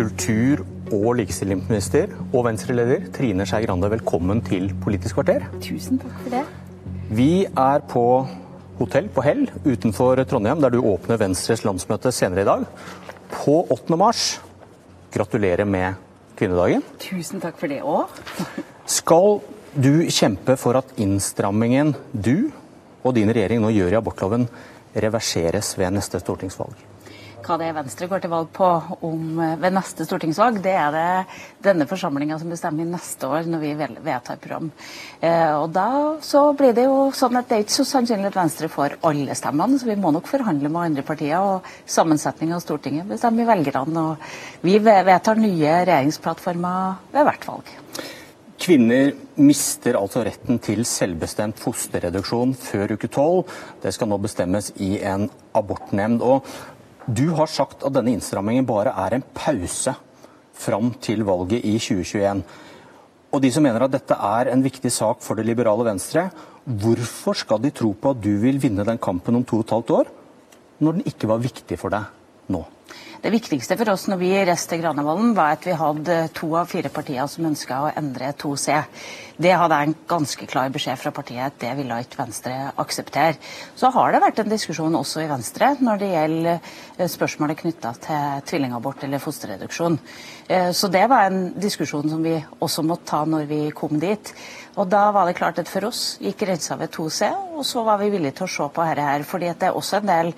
kultur- og likestillingsminister og Venstre-leder Trine Skei Grande, velkommen til Politisk kvarter. Tusen takk for det. Vi er på hotell på Hell utenfor Trondheim, der du åpner Venstres landsmøte senere i dag. På 8. mars. Gratulerer med kvinnedagen. Tusen takk for det òg. Skal du kjempe for at innstrammingen du og din regjering nå gjør i abortloven, reverseres ved neste stortingsvalg? Hva det er Venstre går til valg på om, ved neste stortingsvalg, det er det denne forsamlinga som bestemmer neste år når vi vedtar program. Eh, og da så blir det jo sånn at det er ikke så sannsynlig at Venstre får alle stemmene, så vi må nok forhandle med andre partier. Og sammensetninga av Stortinget bestemmer velgerne. Og vi vedtar nye regjeringsplattformer ved hvert valg. Kvinner mister altså retten til selvbestemt fosterreduksjon før uke tolv. Det skal nå bestemmes i en abortnemnd. Og du har sagt at denne innstrammingen bare er en pause fram til valget i 2021. Og de som mener at dette er en viktig sak for det liberale Venstre, hvorfor skal de tro på at du vil vinne den kampen om to og et halvt år, når den ikke var viktig for deg? Det viktigste for oss når vi reiste til Granavolden, var at vi hadde to av fire partier som ønska å endre 2C. Det hadde jeg en ganske klar beskjed fra partiet at det ville ikke Venstre akseptere. Så har det vært en diskusjon også i Venstre når det gjelder eh, spørsmålet knytta til tvillingabort eller fosterreduksjon. Eh, så det var en diskusjon som vi også måtte ta når vi kom dit. Og da var det klart at for oss gikk grensa ved 2C, og så var vi villige til å se på dette her. fordi det er også en del,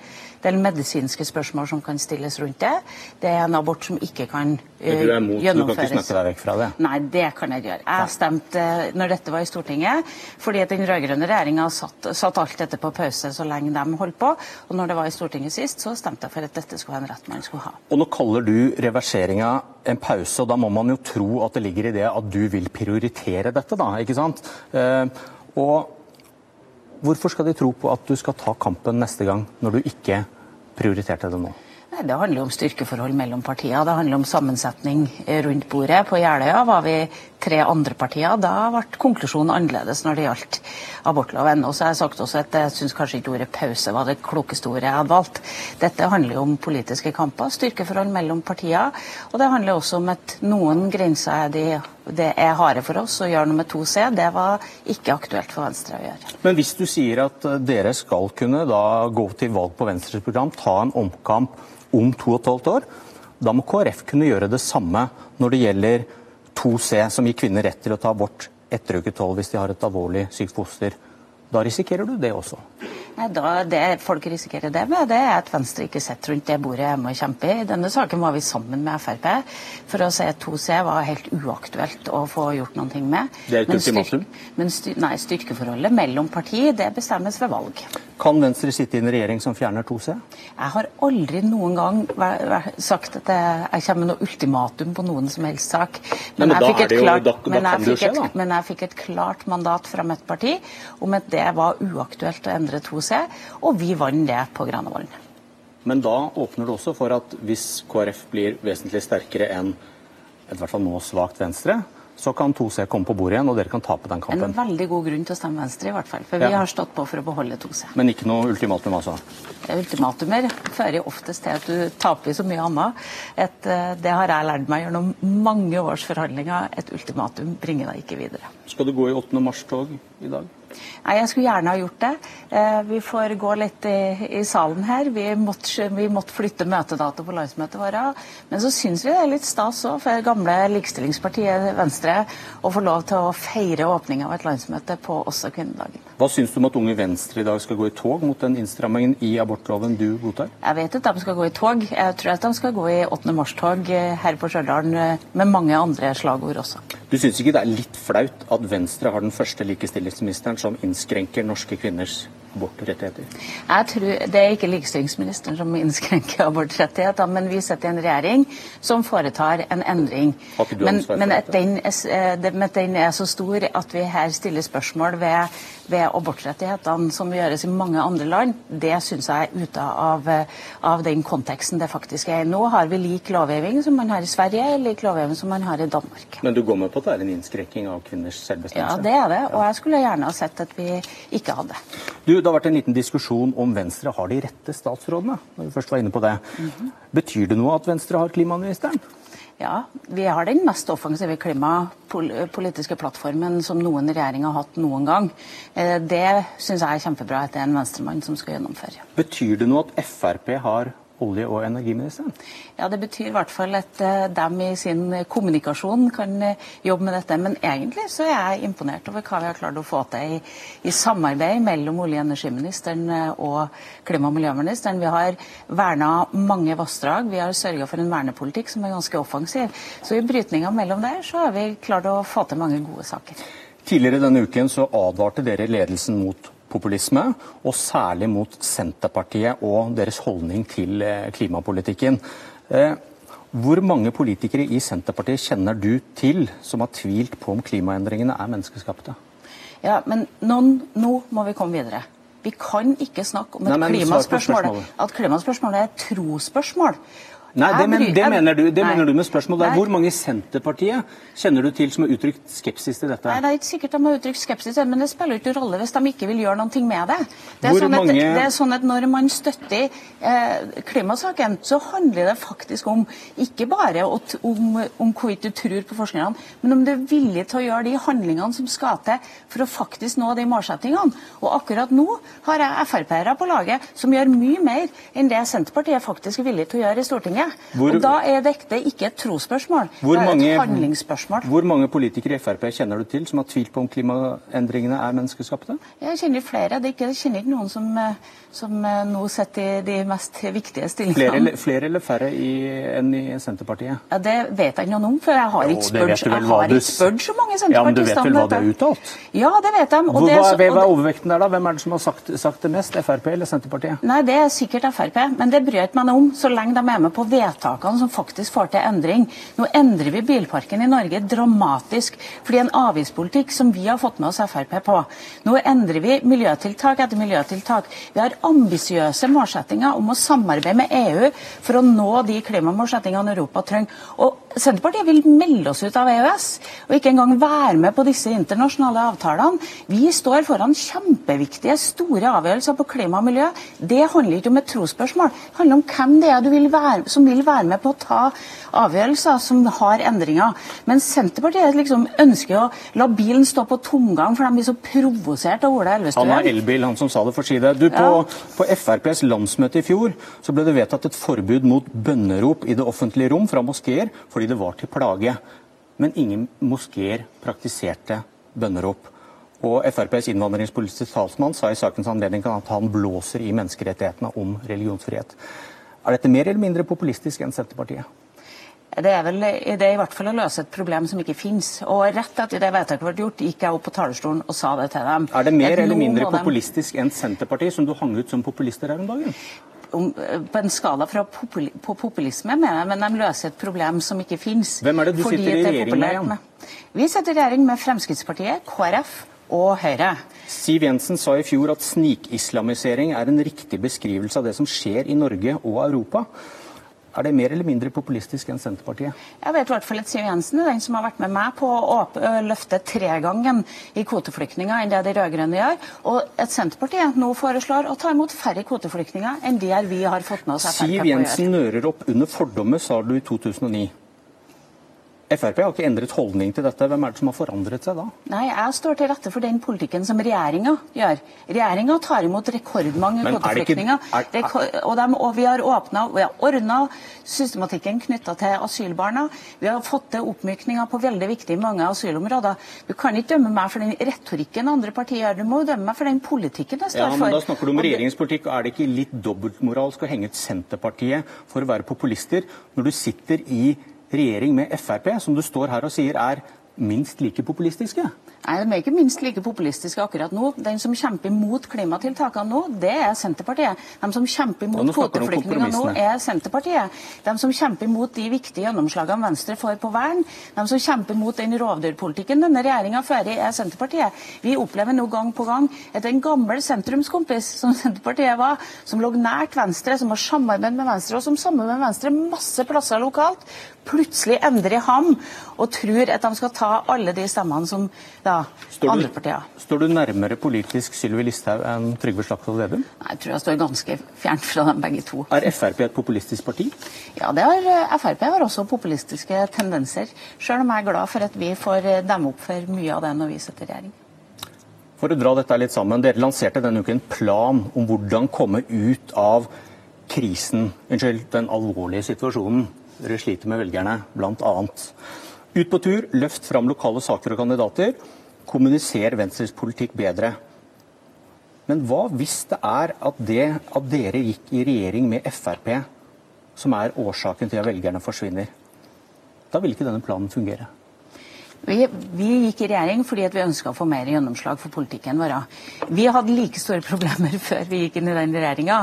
del, medisinske spørsmål som kan stilles rundt det. Det er en abort som ikke kan uh, mot, gjennomføres. Du kan ikke snakke deg vekk fra det? Nei, det kan jeg gjøre. Jeg stemte når dette var i Stortinget, fordi at den rød-grønne regjeringa satt, satt, alt dette på pause så lenge de holdt på. Og når det var i Stortinget sist, så stemte jeg for at dette skulle være en rett man skulle ha. Og nå kaller du reverseringa en pause, og da må man jo tro at det ligger i det at du vil prioritere dette, da, ikke sant? Eh, og hvorfor skal de tro på at du skal ta kampen neste gang, når du ikke prioriterte det nå? Nei, Det handler om styrkeforhold mellom partier. Det handler om sammensetning rundt bordet. På Jeløya var vi tre andre partier. Da ble konklusjonen annerledes når det gjaldt abortloven. Og så har jeg sagt også at jeg syns kanskje ikke ordet pause var det klokeste ordet jeg hadde valgt. Dette handler jo om politiske kamper, styrkeforhold mellom partier. Og det handler også om at noen grenser er de det er harde for oss å gjøre noe med 2C. Det var ikke aktuelt for Venstre å gjøre. Men hvis du sier at dere skal kunne da gå til valg på Venstres program, ta en omkamp om to og et halvt år, da må KrF kunne gjøre det samme når det gjelder 2C, som gir kvinner rett til å ta abort etter uke 12 hvis de har et alvorlig sykt foster. Da risikerer du det også? Nei, da, det folk risikerer det med, det er at Venstre ikke sitter rundt det bordet jeg må kjempe i. Denne saken var vi sammen med Frp for å si at 2C var helt uaktuelt å få gjort noe med. Det er et ultimatum? Men styr, nei, styrkeforholdet mellom parti det bestemmes ved valg. Kan Venstre sitte i en regjering som fjerner 2C? Jeg har aldri noen gang sagt at jeg kommer med noe ultimatum på noen som helst sak. Men, men, jeg, fikk jo, klart, da, da men jeg, skje, et, men jeg fikk et klart mandat fra mitt parti om at det var uaktuelt å endre 2C, og vi vant det på Granavolden. Men da åpner det også for at hvis KrF blir vesentlig sterkere enn et hvert fall nå svakt Venstre, så kan 2C komme på bordet igjen, og dere kan tape den kampen. En veldig god grunn til å stemme Venstre, i hvert fall. For ja. vi har stått på for å beholde 2C. Men ikke noe ultimatum, altså? Ultimatumer fører oftest til at du taper så mye annet. Et, det har jeg lært meg gjennom mange års forhandlinger. Et ultimatum bringer deg ikke videre. Skal du gå i 8. mars-tog i dag? Nei, Jeg skulle gjerne ha gjort det. Vi får gå litt i, i salen her. Vi måtte, vi måtte, flytte møtedato på landsmøtet vårt. Men så syns vi det er litt stas òg for gamle likestillingspartiet Venstre å få lov til å feire åpninga av et landsmøte på også kvinnedagen. Hva syns du om at Unge Venstre i dag skal gå i tog mot den innstrammingen i abortloven du godtar? Jeg vet at de skal gå i tog. Jeg tror at de skal gå i 8. mars-tog her på Stjørdal med mange andre slagord også. Du syns ikke det er litt flaut at Venstre har den første likestillingsministeren som innskrenker norske kvinners abortrettigheter? Jeg tror, Det er ikke likestillingsministeren som innskrenker abortrettigheter, men vi sitter i en regjering som foretar en endring. Men, men at den, er, er, så stor at vi her stiller spørsmål ved, ved abortrettighetene som gjøres i mange andre land, det syns jeg er ute av, av, den konteksten det faktisk er. Nå har vi lik lovgivning som man har i Sverige, lik lovgivning som man har i Danmark. Men du går med på at det er en innskrenking av kvinners selvbestemmelse? Ja, det er det. Og jeg skulle gjerne ha sett at vi ikke hadde. Du, det har vært en liten diskusjon om Venstre har de rette statsrådene. når vi først var inne på det. Mm -hmm. Betyr det noe at Venstre har klimaministeren? Ja, vi har den mest offensive klimapolitiske plattformen som noen regjering har hatt noen gang. Eh, det syns jeg er kjempebra at det er en venstremann som skal gjennomføre. Betyr det noe at Frp har olje- og energiministeren? Ja, Det betyr i hvert fall at de i sin kommunikasjon kan uh, jobbe med dette. Men egentlig så er jeg imponert over hva vi har klart å få til i, i samarbeid mellom olje- og energiministeren uh, og klima- og miljøministeren. Vi har verna mange vassdrag. Vi har sørga for en vernepolitikk som er ganske offensiv. Så i brytninga mellom der så har vi klart å få til mange gode saker. Tidligere denne uken så advarte dere ledelsen mot populisme, og særlig mot Senterpartiet og deres holdning til eh, klimapolitikken. Eh, hvor mange politikere i Senterpartiet kjenner du til som har tvilt på om klimaendringene er menneskeskapte? Ja, men noen, nå må vi komme videre. Vi kan ikke snakke om et klimaspørsmål, at klimaspørsmålet er et trosspørsmål. Nei, det, men, det, mener, du, det mener, du, med spørsmålet der. Hvor mange i Senterpartiet kjenner du til som har uttrykt skepsis til dette? Nei, Det er ikke sikkert de har uttrykt skepsis, men det spiller ikke rolle hvis de ikke vil gjøre noe med det. Det er, sånn at, mange... det er sånn at Når man støtter eh, klimasaken, så handler det faktisk om ikke bare om, om hvorvidt du tror på forskerne, men om du er villig til å gjøre de handlingene som skal til for å faktisk nå de målsettingene. Og akkurat nå har jeg Frp-ere på laget som gjør mye mer enn det Senterpartiet faktisk er villig til å gjøre i Stortinget. Hvor, og Da er dette ikke et trosspørsmål, det er mange, et handlingsspørsmål. Hvor mange politikere i Frp kjenner du til som har tvilt på om klimaendringene er menneskeskapte? Jeg kjenner flere. Det ikke, jeg kjenner ikke noen som, eh, som eh, nå sitter i de mest viktige stillingene. Flere, flere eller færre i, enn i Senterpartiet? Ja, Det vet jeg ikke noe om, for jeg har ikke spurt, jeg har ikke spurt så mange senterpartister ja, men Du vet vel hva det er uttalt? Ja, det vet jeg. Hvor, hva, er, hva er overvekten der, da? Hvem er det som har sagt, sagt det mest? Frp eller Senterpartiet? Nei, Det er sikkert Frp, men det bryr jeg meg om så lenge de er med på vedtakene som faktisk får til endring. Nå endrer vi bilparken i Norge dramatisk fordi en avgiftspolitikk som vi har fått med oss Frp på. Nå endrer vi miljøtiltak etter miljøtiltak. Vi har ambisiøse målsettinger om å samarbeide med EU for å nå de klimamålsettingene Europa trenger. Og Senterpartiet vil melde oss ut av EØS og ikke engang være med på disse internasjonale avtalene. Vi står foran kjempeviktige, store avgjørelser på klima og miljø. Det handler ikke om et trosspørsmål. Det handler om hvem det er du vil være, som vil være med på å ta avgjørelser som har endringer. Men Senterpartiet liksom ønsker å la bilen stå på tomgang, for de blir så provosert av Ola Elvestuen. Han har elbil, han som sa det, for å si det. Du, på, ja. på FrPs landsmøte i fjor så ble det vedtatt et forbud mot bønnerop i det offentlige rom fra moskeer. fordi det var til plage. Men ingen moskeer praktiserte bønnerop. Og FrPs innvandringspolitiske talsmann sa i sakens anledning at han blåser i menneskerettighetene om religionsfrihet. Er dette mer eller mindre populistisk enn Senterpartiet? Det er, vel, det er i hvert fall å løse et problem som ikke finnes. Og rett etter det vedtaket ble gjort, gikk jeg opp på talerstolen og sa det til dem. Er det mer eller mindre populistisk enn Senterpartiet, som du hang ut som populister her om dagen? på en skala fra popul på populisme, mener jeg, men de løser et problem som ikke finnes. Hvem er det du sitter i regjering med? med? Vi sitter i regjering med Fremskrittspartiet, KrF og Høyre. Siv Jensen sa i fjor at snikislamisering er en riktig beskrivelse av det som skjer i Norge og Europa. Er det mer eller mindre populistisk enn Senterpartiet? Jeg vet i hvert fall at Siv Jensen er den som har vært med meg på å løfte tregangen i kvoteflyktninger enn det de rød-grønne gjør. Og at Senterpartiet nå foreslår å ta imot færre kvoteflyktninger enn det vi har fått med oss. Siv Jensen nører opp under fordommer, sa du i 2009. Frp har ikke endret holdning til dette. Hvem er det som har forandret seg da? Nei, Jeg står til rette for den politikken som regjeringa gjør. Regjeringa tar imot rekordmange kvoteflyktninger. Og, og, vi har åpna, vi har ordna systematikken knytta til asylbarna. Vi har fått til oppmykninger på veldig viktige mange asylområder. Du kan ikke dømme meg for den retorikken andre partier gjør, du må dømme meg for den politikken jeg står. Ja, men Da snakker du om regjeringens politikk. Er det ikke litt dobbeltmoralsk å henge ut Senterpartiet for å være populister, når du sitter i regjering med Frp, som du står her og sier er minst like populistiske? Nei, De er ikke minst like populistiske akkurat nå. Den som kjemper mot klimatiltakene nå, det er Senterpartiet. De som kjemper mot kvoteflyktninger nå, er Senterpartiet. De som kjemper mot de viktige gjennomslagene Venstre får på vern, de som kjemper mot den rovdyrpolitikken denne regjeringa fører, er Senterpartiet. Vi opplever nå gang på gang at en gammel sentrumskompis, som Senterpartiet var, som lå nært Venstre, som har samarbeid med Venstre, og som samarbeider med Venstre masse plasser lokalt, plutselig endrer ham og tror at de skal ta alle de stemmene som da står andre partier. Står du nærmere politisk Sylvi Listhaug enn Trygve Slagsvold Vedum? Nei, Jeg tror jeg står ganske fjernt fra dem begge to. Er Frp et populistisk parti? Ja, det har, Frp har også populistiske tendenser. Selv om jeg er glad for at vi får demme opp for mye av det når vi sitter i regjering. For å dra dette litt sammen, Dere lanserte denne uken en plan om hvordan komme ut av krisen, unnskyld, den alvorlige situasjonen dere sliter med velgerne, bl.a. Ut på tur, løft fram lokale saker og kandidater. Kommuniser Venstres politikk bedre. Men hva hvis det er at det at dere gikk i regjering med Frp, som er årsaken til at velgerne forsvinner? Da vil ikke denne planen fungere. Vi, vi, gikk i regjering fordi vi ønska å få mer gjennomslag for politikken vår. Vi hadde like store problemer før vi gikk inn i den regjeringa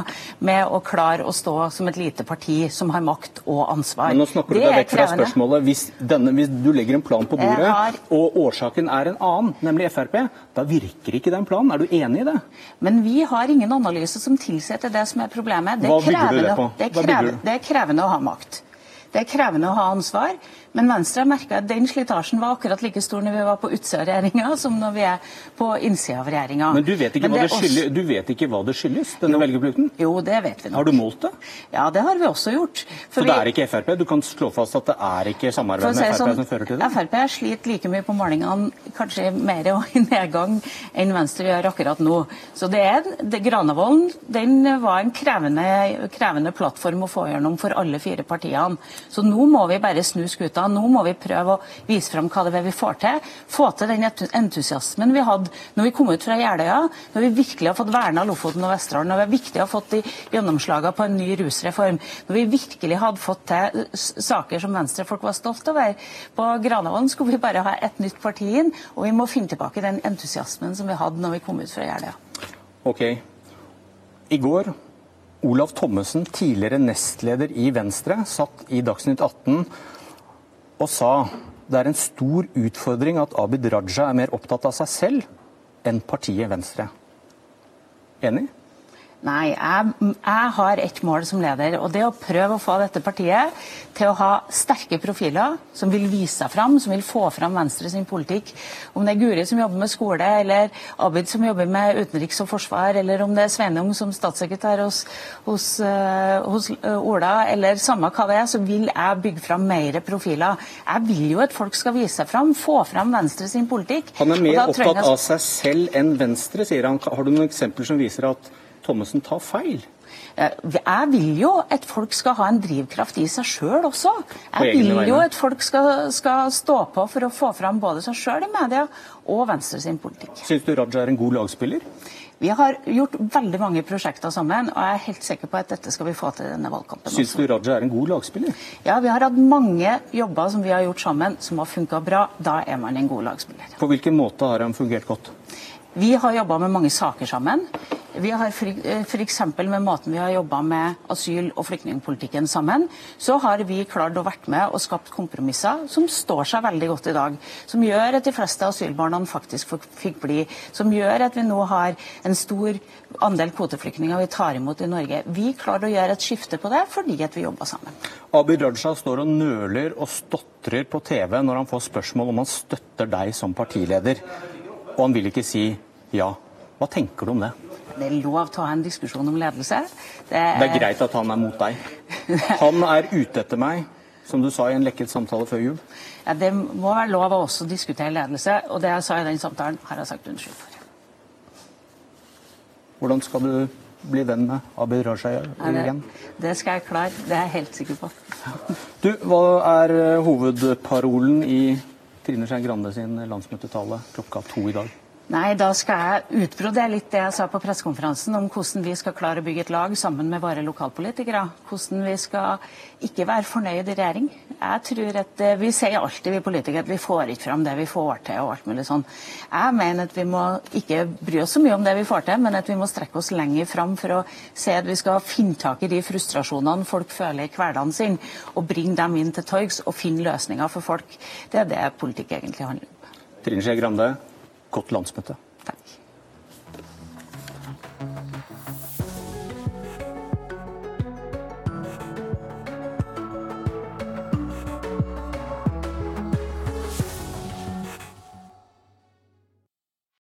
med å klare å stå som et lite parti som har makt og ansvar. Men nå snakker du deg vekk fra spørsmålet. Hvis, denne, hvis, du legger en plan på bordet, har... og årsaken er en annen, nemlig Frp, da virker ikke den planen. Er du enig i det? Men vi har ingen analyse som tilsier det som er problemet. Det bygger du det? Det er, krevende, det er krevende å ha makt. Det er krevende å ha ansvar, men Venstre har merka at den slitasjen var akkurat like stor når vi var på utsida av regjeringa, som når vi er på innsida av regjeringa. Men du vet, ikke, hva det skyldes, du vet ikke hva det skyldes, denne velgerflukten? Jo, det vet vi nok. Har du målt det? Ja, det har vi også gjort. Så det er ikke Frp? Du kan slå fast at det er ikke samarbeid med Frp sånn, som fører til det? Frp sliter like mye på målingene, kanskje mer og i nedgang, enn Venstre gjør akkurat nå. Så det er, det, Granavolden den var en krevende, krevende plattform å få gjennom for alle fire partiene. Så nå må vi bare snu skuta. Nå må vi prøve å vise fram hva det er vi får til. Få til den entusiasmen vi hadde når vi kom ut fra Jeløya, når vi virkelig har fått verna Lofoten og Vesterålen, når vi virkelig har fått de gjennomslagene på en ny rusreform, når vi virkelig hadde fått til saker som venstrefolk var stolt over. På Granavolden skulle vi bare ha et nytt parti inn, og vi må finne tilbake den entusiasmen som vi hadde når vi kom ut fra Jeløya. Ok. I går Olav Thommessen, tidligere nestleder i Venstre, satt i Dagsnytt 18 og sa det er en stor utfordring at Abid Raja er mer opptatt av seg selv enn partiet Venstre. Enig? Nei, jeg, jeg, har ett mål som leder, og det er å prøve å få dette partiet til å ha sterke profiler som vil vise seg fram, som vil få fram Venstre sin politikk. Om det er Guri som jobber med skole, eller Abid som jobber med utenriks og forsvar, eller om det er Sveinung som statssekretær hos, hos, uh, hos uh, Ola, eller samme hva det er, så vil jeg bygge fram mer profiler. Jeg vil jo at folk skal vise seg fram, få fram Venstre sin politikk. Han er mer opptatt jeg... av seg selv enn Venstre, sier han. Har du noen eksempler som viser at Thommessen tar feil? Eh, jeg vil jo at folk skal ha en drivkraft i seg sjøl også. Jeg vil jo at folk skal, skal, stå på for å få fram både seg sjøl i media og Venstre sin politikk. Syns du Raja er en god lagspiller? Vi har gjort veldig mange prosjekter sammen, og jeg er helt sikker på at dette skal vi få til i denne valgkampen. Syns du Raja er en god lagspiller? Ja, vi har hatt mange jobber som vi har gjort sammen som har funka bra. Da er man en god lagspiller. På hvilken måte har han fungert godt? Vi har jobba med mange saker sammen. Vi har F.eks. med måten vi har jobba med asyl- og flyktningpolitikken sammen, så har vi klart å vært med og skapt kompromisser som står seg veldig godt i dag. Som gjør at de fleste asylbarna faktisk fikk bli. Som gjør at vi nå har en stor andel kvoteflyktninger vi tar imot i Norge. Vi klarer å gjøre et skifte på det fordi at vi jobba sammen. Abid Raja står og nøler og stotrer på TV når han får spørsmål om han støtter deg som partileder. Og han vil ikke si ja. Hva tenker du om det? Det er lov til å ha en diskusjon om ledelse. Det er, det er greit at han er mot deg. Han er ute etter meg, som du sa i en lekket samtale før jul. Ja, Det må være lov å også diskutere ledelse, og det jeg sa i den samtalen, har jeg sagt unnskyld for. Hvordan skal du bli venn med Abid Raja igjen? Det, det skal jeg klare, det er jeg helt sikker på. Du, Hva er hovedparolen i Trine Skei Grande sin landsmøtetale klokka to i dag? Nei, da skal jeg utbrodere litt det jeg sa på pressekonferansen om hvordan vi skal klare å bygge et lag sammen med våre lokalpolitikere. Hvordan vi skal ikke være fornøyd i regjering. Jeg tror at eh, Vi sier alltid, vi politikere, at vi får ikke fram det vi får til og alt mulig sånn. Jeg mener at vi må ikke bry oss så mye om det vi får til, men at vi må strekke oss lenger fram for å se at vi skal finne tak i de frustrasjonene folk føler i hverdagen sin, og bringe dem inn til torgs og finne løsninger for folk. Det er det politikk egentlig handler om. Trine Skei Grande, Godt landsmøte. Takk.